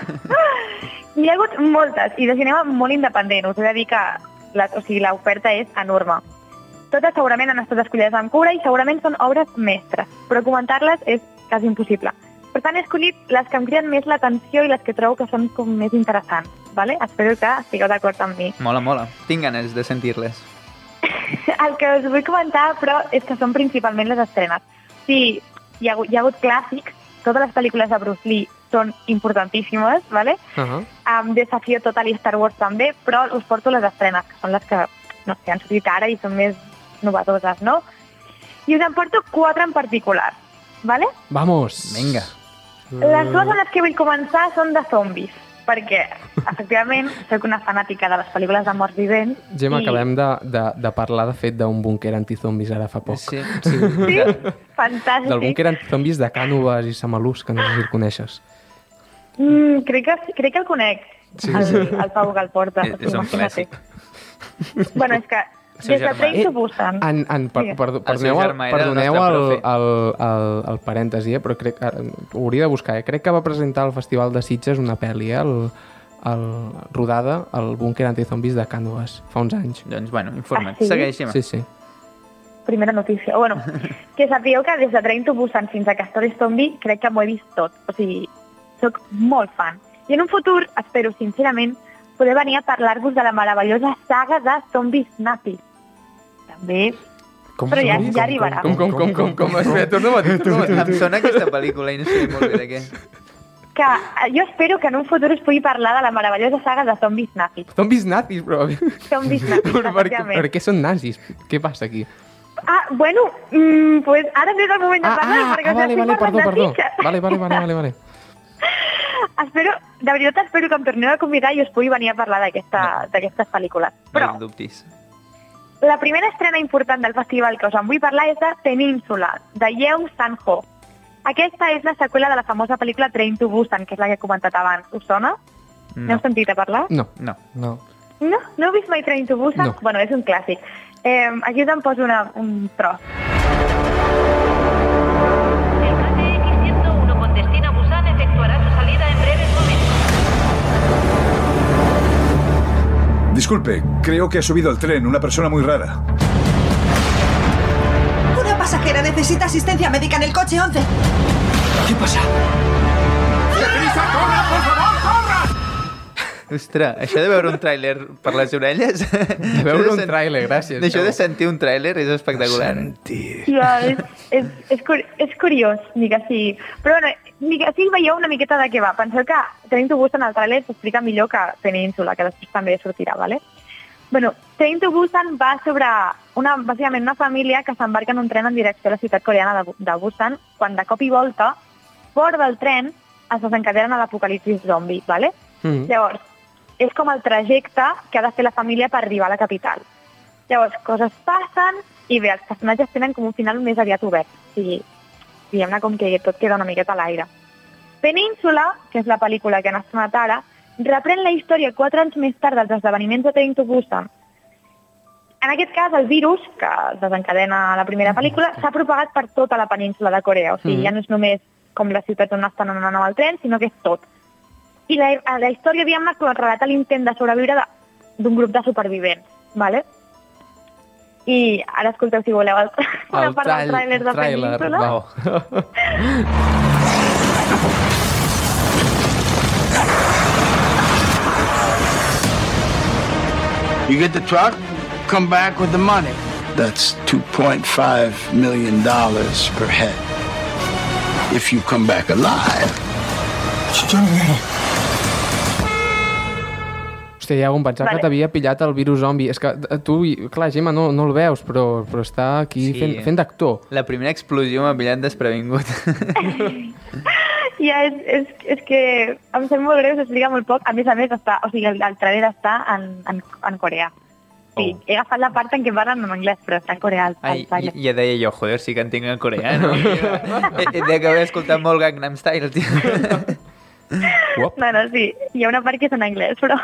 N'hi ha hagut moltes, i de cinema molt independent. Us he de dir que la, o sigui, l'oferta és enorme. Totes segurament han estat escollides amb cura i segurament són obres mestres, però comentar-les és quasi impossible. Per tant, he escollit les que em criden més l'atenció i les que trobo que són com més interessants. Vale? Espero que estigueu d'acord amb mi. Mola, mola. Tinc ganes de sentir-les. El que us vull comentar, però, és que són principalment les estrenes. Sí, hi ha, hi ha hagut clàssics, totes les pel·lícules de Bruce Lee són importantíssimes, ¿vale? Uh -huh. amb Desafío Total i Star Wars també, però us porto les estrenes, que són les que, no sé, han sortit ara i són més novedoses, no? I us en porto quatre en particular, ¿vale? Vamos. Vinga. Les dues amb les que vull començar són de zombis, perquè, efectivament, soc una fanàtica de les pel·lícules de morts vivents. Gemma, i- acabem de, de, de parlar, de fet, d'un búnquer antizombis ara fa poc. Sí, sí. Sí? Fantàstic. Del búnquer antizombis de Cànoves i Samalús, que no sé si el coneixes. Mm, crec, que, crec que el conec, sí, el, el Pau que el porta. És- és un clàssic. Bueno, és que des de. Train Eh, to Busan... En, en, per, perdoneu, el, perdoneu el, el, el, el parèntesi, eh? però crec, ara, ho hauria de buscar. Eh? Crec que va presentar al Festival de Sitges una pel·li, eh? el, el, rodada al búnquer antizombis de Cànoves, fa uns anys. Doncs, bueno, informa't. Ah, sí? Segueix, Gemma. Sí, sí. primera notícia. Bueno, que sapigueu que des de Train to Busan fins a Castor Zombie crec que m'ho he vist tot. O sigui, sóc molt fan. I en un futur, espero sincerament, poder venir a parlar-vos de la meravellosa saga de zombis nazis. També, Com, Però ja- com, ja arribarà. Com, com, com, com, com, espera, torna-ho a dir. Em sona aquesta pel·lícula i no sé molt bé de què. que eh, jo espero que en un futur us pugui parlar de la meravellosa saga de zombis nazis. Zombis nazis, però... Zombis nazis, per, per, què són nazis? Què passa aquí? Ah, bueno, mm, pues ara no és el moment de Ah, parlar, ah, perquè ah vale, vale, perdó, perdó. Vale, vale, vale, vale, vale. Espero, de veritat espero que em torneu a convidar i us pugui venir a parlar d'aquesta- d'aquestes pel·lícules. Però No dubtis. la primera estrena important del festival que us en vull parlar és de Península, de Yeong San-ho. Aquesta és la seqüela de la famosa pel·lícula Train to Busan, que és la que he comentat abans. Us sona? No. N'heu sentit a parlar? No. No. No. No? No heu vist mai Train to Busan? No. Bueno, és un clàssic. Eh, aquí us en poso una, un tros. Disculpe, creo que ha subido al tren una persona muy rara. Una pasajera necesita asistencia médica en el coche 11. ¿Qué pasa? Ostres, això de veure un tràiler per les orelles... De veure un tràiler, gràcies. Això de sentir un tràiler és espectacular. Ja, és, és, és, cur és curiós, ni que sigui. Però bueno, que sigui veieu una miqueta de què va. Penseu que Train to Busan al tràiler s'explica millor que Península, que després també sortirà, ¿vale? Bueno, Train to Busan va sobre una, bàsicament una família que s'embarca en un tren en direcció a la ciutat coreana de, de Busan, quan de cop i volta, fora del tren, es desencadena l'apocalipsis zombi, ¿vale? Mm. Llavors, és com el trajecte que ha de fer la família per arribar a la capital. Llavors, coses passen i bé, els personatges tenen com un final més aviat obert. O sigui, diguem-ne com que tot queda una miqueta a l'aire. Península, que és la pel·lícula que han estrenat ara, reprèn la història quatre anys més tard dels esdeveniments de Train to Busan. En aquest cas, el virus, que es desencadena la primera pel·lícula, s'ha propagat per tota la península de Corea. O sigui, Mhm. ja no és només com la ciutat on estan anant amb el tren, sinó que és tot. I la, la història, diguem-ne, relata l'intent de sobreviure d'un grup de supervivents, ¿vale? I ara escolteu, si voleu, el, una part del tràiler de Península. va. You get the truck, come back with the money. That's $2.5 million per head. If you come back alive. Hòstia, ja em pensava Vale. que t'havia pillat el virus zombi. És que eh, tu, clar, Gemma, no, no el veus, però, però està aquí Sí. fent, fent d'actor. La primera explosió m'ha pillat desprevingut. Ja, és, és, és que em sembla molt greu, s'explica molt poc. A més a més, està, o sigui, el, el trailer està en, en, en coreà. Sí, Oh. he agafat la part en què parlen en anglès, però està en coreà el, Ai, el ja deia jo, joder, sí que entenc en coreà, no? he, he d'acabar escoltant molt Gangnam Style, tio. Uop. No, no, sí, hi ha una part que és en anglès, però...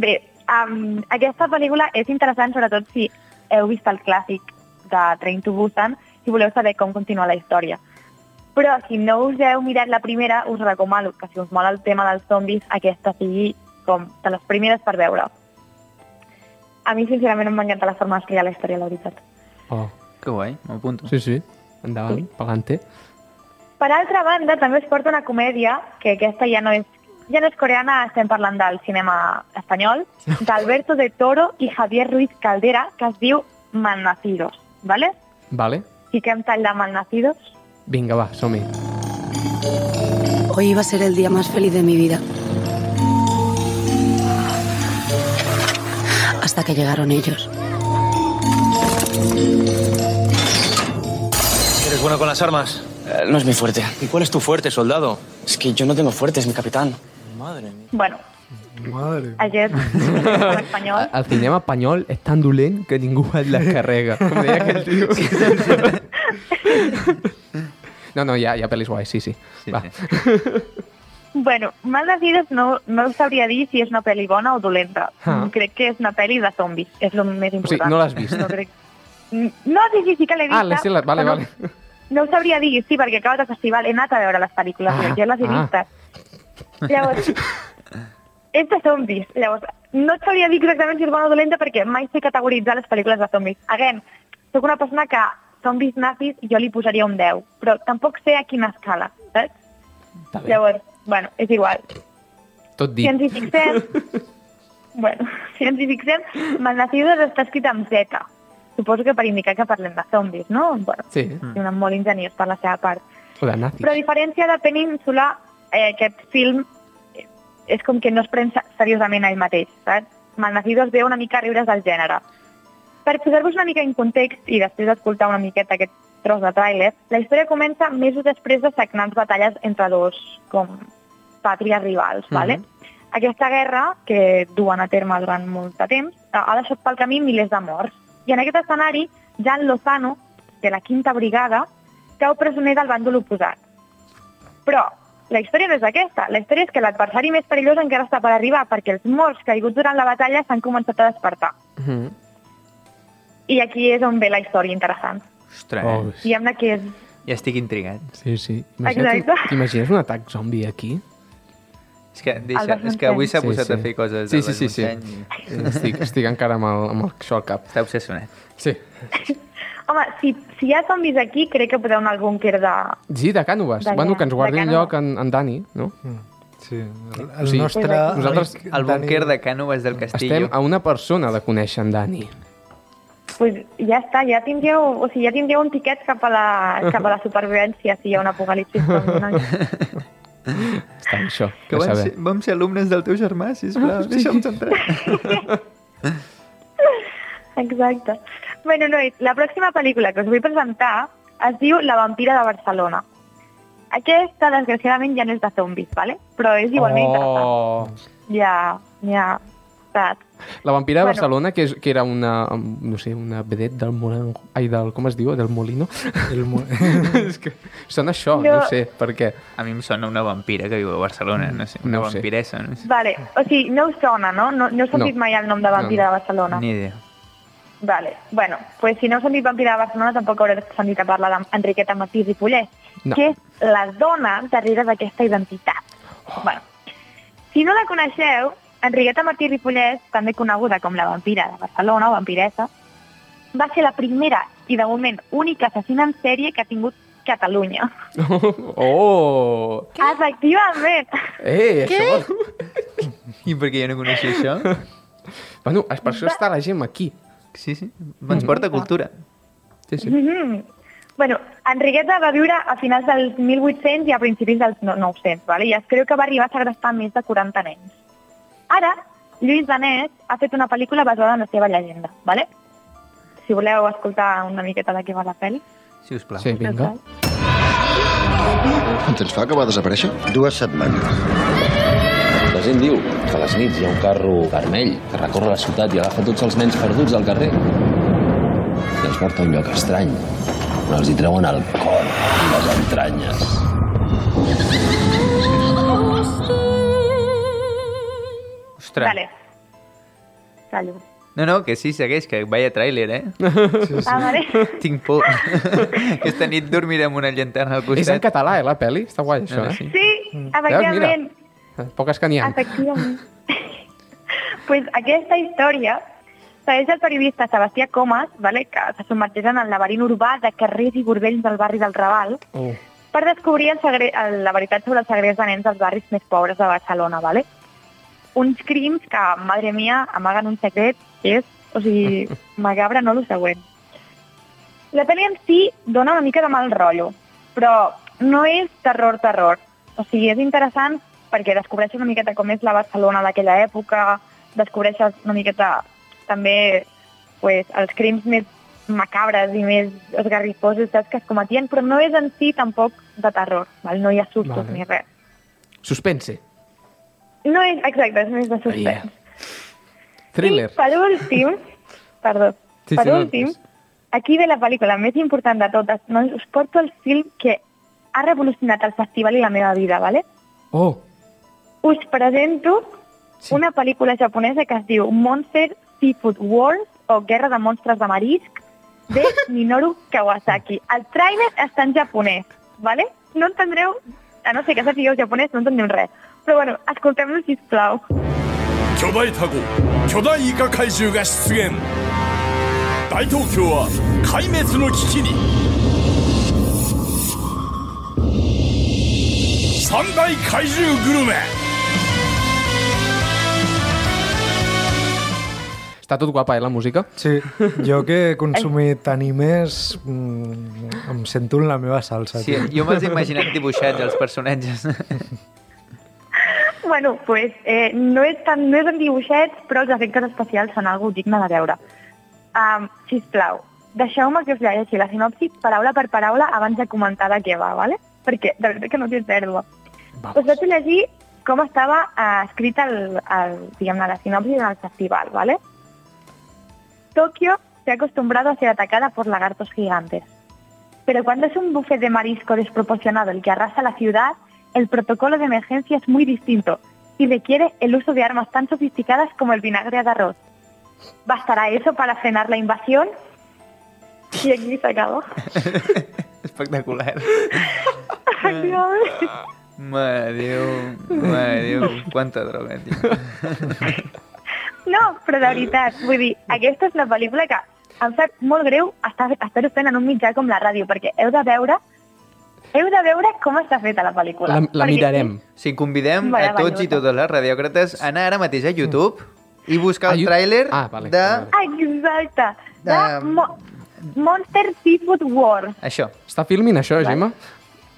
Bé, um, aquesta pel·lícula és interessant sobretot si heu vist el clàssic de Train to Busan i voleu saber com continua la història. Però si no us heu mirat la primera, us recomano que si us mola el tema dels zombis, aquesta sigui com de les primeres per veure. A mi, sincerament, em va encantar la forma d'explicar la història, la veritat. Oh. Que guai, m'apunto. Sí, sí. Endavant, Sí. pa'lante. Per altra banda, també es porta una comèdia, que aquesta ja no és, ja no és coreana, estem parlant del cinema espanyol, d'Alberto de Toro i Javier Ruiz Caldera, que es diu Malnacidos, ¿vale? Vale. Fiquem tall de Malnacidos. Vinga, va, som-hi. Hoy iba a ser el día más feliz de mi vida. Hasta que llegaron ellos. ¿Eres bueno con las armas? Eh, no es mi fuerte. ¿Y cuál es tu fuerte, soldado? Es que yo no tengo fuerte, es mi capitán. Madre mía. Bueno, Madre. ayer, en espanyol, El cinema espanyol és tan dolent que ningú et la carrega. Com deia aquell tio. No, no, hi ha, hi ha pel·lis guais, sí, sí. Sí, va. sí. bueno, Malnacidos no, no us sabria dir si és una pel·li bona o dolenta. Ah. Crec que és una pel·li de zombis, és el més O sigui, important. no l'has vist? No, crec... no sí, sí, sí que l'he vista. Ah, sí, la... vale, vale. No, no ho sabria dir, sí, perquè acaba de festival, he anat a veure les pel·lícules, Ah, jo les he ah. vistes. Llavors, és de zombis. Llavors, no et sabria dir exactament si és bona o dolenta perquè mai sé categoritzar les pel·lícules de zombis. Again, sóc una persona que zombis nazis jo li posaria un 10, però tampoc sé a quina escala, saps? Llavors, bueno, és igual. Tot Si dit. ens hi fixem... bueno, si ens hi fixem, Malnacidos està escrit amb Z. Suposo que per indicar que parlem de zombis, no? Bueno, Sí, un molt ingeniós per la seva part. o de nazis. Però a diferència de Península, eh, aquest film és com que no es pren se- seriosament a ell mateix, saps? Malnacidos ve una mica a riures del gènere. Per posar-vos una mica en context i després d'escoltar una miqueta aquest tros de tràiler, la història comença mesos després de sagnants batalles entre dos com pàtries rivals, ¿vale? Aquesta guerra, que duen a terme durant molt de temps, ha ha deixat pel camí milers de morts. I en aquest escenari, Jan Lozano, de la quinta brigada, cau presoner del bàndol oposat. Però la història no és aquesta. La història és que l'adversari més perillós encara està per arribar perquè els morts caiguts durant la batalla s'han començat a despertar. Mhm. I aquí és on ve la història interessant. Ostres, Oh, eh? Diguem-ne que és... ja estic intrigat. sí, sí. Imagina't, Exacte. t'imagines un atac zombi aquí? És que, deixa, és que avui s'ha Sí, posat sí. a fer coses Sí, de sí, sí, sí. Montseny. Estic, estic encara amb, el, amb el, això al cap. Està obsessionat. Sí. Home, si, si hi ha zombis aquí, crec que podeu anar al búnquer de... Sí, de Cànoves. De bueno, que ens guardi un Cànoves. lloc en, en Dani, no? Sí, el, el sigui, nostre... nosaltres- El Dani- búnquer de Cànovas del Castillo. Estem a una persona de conèixer en Dani. pues ja està, ja tindríeu, o sigui, ja tindríeu un tiquet cap a la, cap a la supervivència si hi ha un apocalipsi. Està això, Que de vam saber. ser, vam ser alumnes del teu germà, sisplau, Sí. deixa'm centrar. Exacte. Bueno, nois, la pròxima pel·lícula que us vull presentar es diu La vampira de Barcelona. Aquesta, desgraciadament, ja no és de zombis, ¿vale? però és igualment interessant. Oh. Ja, ja, saps? La vampira de Bueno. Barcelona, que, és, que era una, no sé, una vedet del Morango... Ai, del, com es diu? Del Molino? El mo... és que sona això, no, No. sé per què. A mi em sona una vampira que viu a Barcelona, no sé, una No sé. vampiressa, no sé. Vale, o sigui, no us sona, no? No, no heu sentit No. mai el nom de vampira No. de Barcelona? Ni idea. Vale, bueno, pues si no heu sentit vampira de Barcelona tampoc haureu sentit a parlar d'Enriqueta Martí i Pollès, No. que és la dona darrere d'aquesta identitat. Bueno, si no la coneixeu, Enriqueta Martí Ripollès, també coneguda com la vampira de Barcelona o vampiressa, va ser la primera i de moment única assassina en sèrie que ha tingut Catalunya. Oh! Efectivament! Eh, Què? això... I per què jo no coneixia això? Bueno, és per això està la gent aquí. Sí, sí. Ens porta cultura. Sí, sí. Mhm. Bueno, Enriqueta va viure a finals dels 1800 i a principis dels no- 900, vale? i es creu que va arribar a segrestar més de 40 nens. Ara, Lluís Danès ha fet una pel·lícula basada en la seva llegenda. Vale? Si voleu escoltar una miqueta de què va la pel·li. Si us plau. Sí, vinga. Quant temps fa que va desaparèixer? Dues setmanes. Gent diu que a les nits hi ha un carro vermell que recorre la ciutat i agafa tots els nens perduts al carrer. I els porta a un lloc estrany, on els hi treuen el cor i les entranyes. Ostres. Vale. Callo. No, no, que sí, segueix, que vaya tràiler, eh? sí. Ah, vale. Tinc por. Aquesta nit dormiré amb una llanterna al costat. És en català, eh, la pel·li? Està guai, això, Ah, eh? sí. Sí, efectivament. Poques que n'hi ha. Efectivament. pues aquesta història segueix el periodista Sebastià Comas, vale, que se submergeix en el laberint urbà de carrers i bordells del barri del Raval Oh. per descobrir el segre... el, la veritat sobre els segrets de nens dels barris més pobres de Barcelona. Vale? Uns crims que, madre mia, amaguen un secret que és, o sigui, macabre no el següent. La pel·li en si dona una mica de mal rotllo, però no és terror-terror. O sigui, és interessant perquè descobreixes una miqueta com és la Barcelona d'aquella època, descobreixes una miqueta també pues, els crims més macabres i més esgarrifosos saps, que es cometien, però no és en si tampoc de terror, val? no hi ha sustos Vale. ni res. Suspense. No és, exacte, és més de suspens. Yeah. Thriller. I per últim, perdó, Sí, per sí, no, últim, aquí ve la pel·lícula més important de totes. No? Us porto el film que ha revolucionat el festival i la meva vida, ¿vale? Oh Us presento sí. una pel·lícula japonesa que es diu Monster Seafood Wars o Guerra de monstres de marisc de Minoru Kawasaki. El trailer està en japonès, ¿vale? No entendreu, a no ser que sapigueu japonès, no entendreu res. Però bueno, escoltem-lo, sisplau. 巨大タコ巨大イカ怪獣が出現大東京は壊滅の危機に三大怪獣グルメ Està tot guapa, eh, la música? Sí, jo que he consumit animes mm, em sento en la meva salsa. Sí, tio. jo me'ls he imaginat dibuixats, els personatges. Bueno, pues, eh, no, és tan, no és en dibuixets, però els efectes especials són algo digne de veure. Um, sisplau, deixeu-me que us llegeixi la sinopsi paraula per paraula abans de comentar de què va, ¿vale? perquè de veritat que no té pèrdua. Us vaig llegir com estava eh, escrita el, el, la sinopsi del festival, ¿vale? Tokio se ha acostumbrado a ser atacada por lagartos gigantes. Pero cuando es un buffet de marisco desproporcionado el que arrasa la ciudad, el protocolo de emergencia es muy distinto y requiere el uso de armas tan sofisticadas como el vinagre de arroz. ¿Bastará eso para frenar la invasión? Y aquí se acabó. Espectacular. De Déu, quanta droga, tio. No, però de veritat, vull dir, aquesta és una pel·lícula que em sap molt greu estar, estar fent en un mitjà com la ràdio, perquè heu de veure Heu de veure com està feta la pel·lícula. La, la perquè mirarem. Sí, convidem a tots i totes les radiòcrates a anar ara mateix a YouTube i buscar el Ah, tràiler Ah, vale, de... Exacte. De De- Mo Monster Seafood War. Això. Està filmint això, Gemma?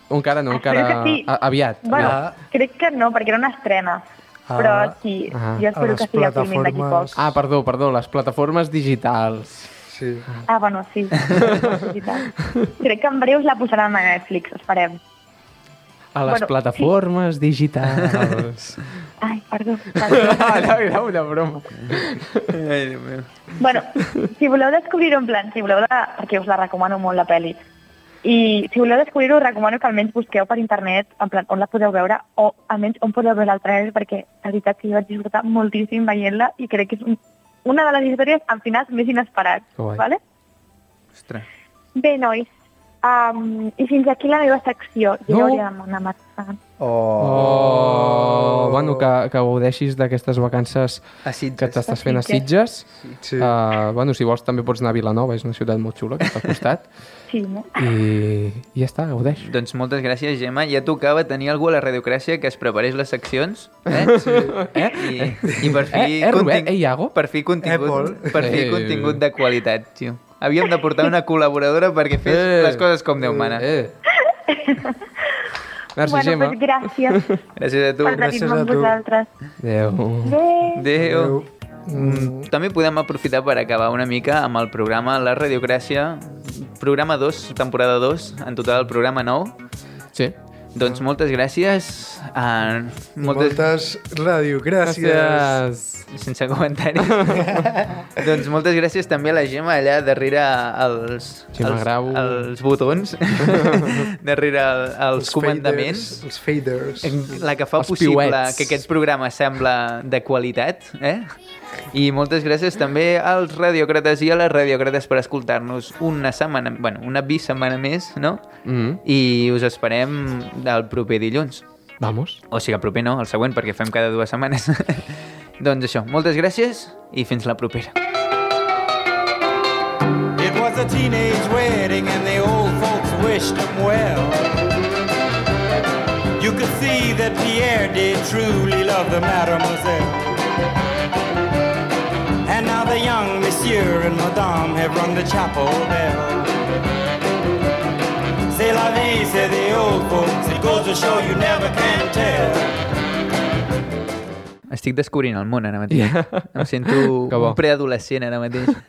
O encara no, encara... Sí. A, aviat. Bueno, aviat. crec que no, perquè era una estrena. Però sí, Ah. jo espero que sigui filmint d'aquí poc. Ah, perdó, perdó, les plataformes digitals. Sí. Ah, bueno, sí. Crec que en breu la posaran a Netflix, esperem. A les Bueno, plataformes digitals. Ai, perdó. no, era una broma. Ai, Déu meu. bueno, si voleu descobrir-ho en plan, si voleu de... perquè us la recomano molt la pel·li, i si voleu descobrir-ho, recomano que almenys busqueu per internet en plan, on la podeu veure o almenys on podeu veure el trailer perquè la veritat que jo vaig disfrutar moltíssim veient-la i crec que és un, una de les històries amb finals més inesperats. Guai. Vale? Ostres. Bé, nois, um, i fins aquí la meva secció. Jo No. hauria d'anar marxant. Oh, bueno, que, que gaudeixis d'aquestes vacances que t'estàs fent A Sitges. Sí. Uh, bueno, si vols també pots anar a Vilanova, és una ciutat molt xula que està al costat. Sí, no? I, i ja està, gaudeix. Doncs moltes gràcies, Gemma. Ja tocava tenir algú a la radiocràcia que es preparés les seccions. Eh? Sí. Eh? I, I per fi... Eh, eh, Robert, eh, Iago? Per fi contingut, Apple. per fi Eh. contingut de qualitat, tio. Havíem de portar una col·laboradora perquè fes Eh. les coses com Déu mana. Eh. Merci, bueno, Gemma. pues gràcies Gràcies a tu. per tenir-me amb vosaltres. Adéu. Adéu. Adéu. Mm, també podem aprofitar per acabar una mica amb el programa La Radiocràcia, programa 2, temporada 2, en total el programa 9. Sí. Doncs moltes gràcies. Uh, Moltes, moltes radiogràcies. Gràcies. Sense comentaris. doncs moltes gràcies també a la Gemma allà darrere els, Gemma els, Grau. els botons, darrere el, els, Els comandaments. faders, els faders. La que fa Els possible piuets. que aquest programa sembla de qualitat, eh? I moltes gràcies també als radiòcrates i a les radiòcrates per escoltar-nos una setmana, bueno, una bisetmana més, no? Mm. I us esperem del proper dilluns. Vamos. O sigui, el proper no, el següent, perquè fem cada dues setmanes. doncs això, moltes gràcies i fins la propera. It was a teenage wedding and the old folks wished him well. You could see that Pierre did truly love the mademoiselle. Monsieur and madame have rung the chapel bell. C'est la vie, say the old folks. It goes to show you never can tell. Estic descobrint el món ara mateix. Em sento un preadolescent ara mateix.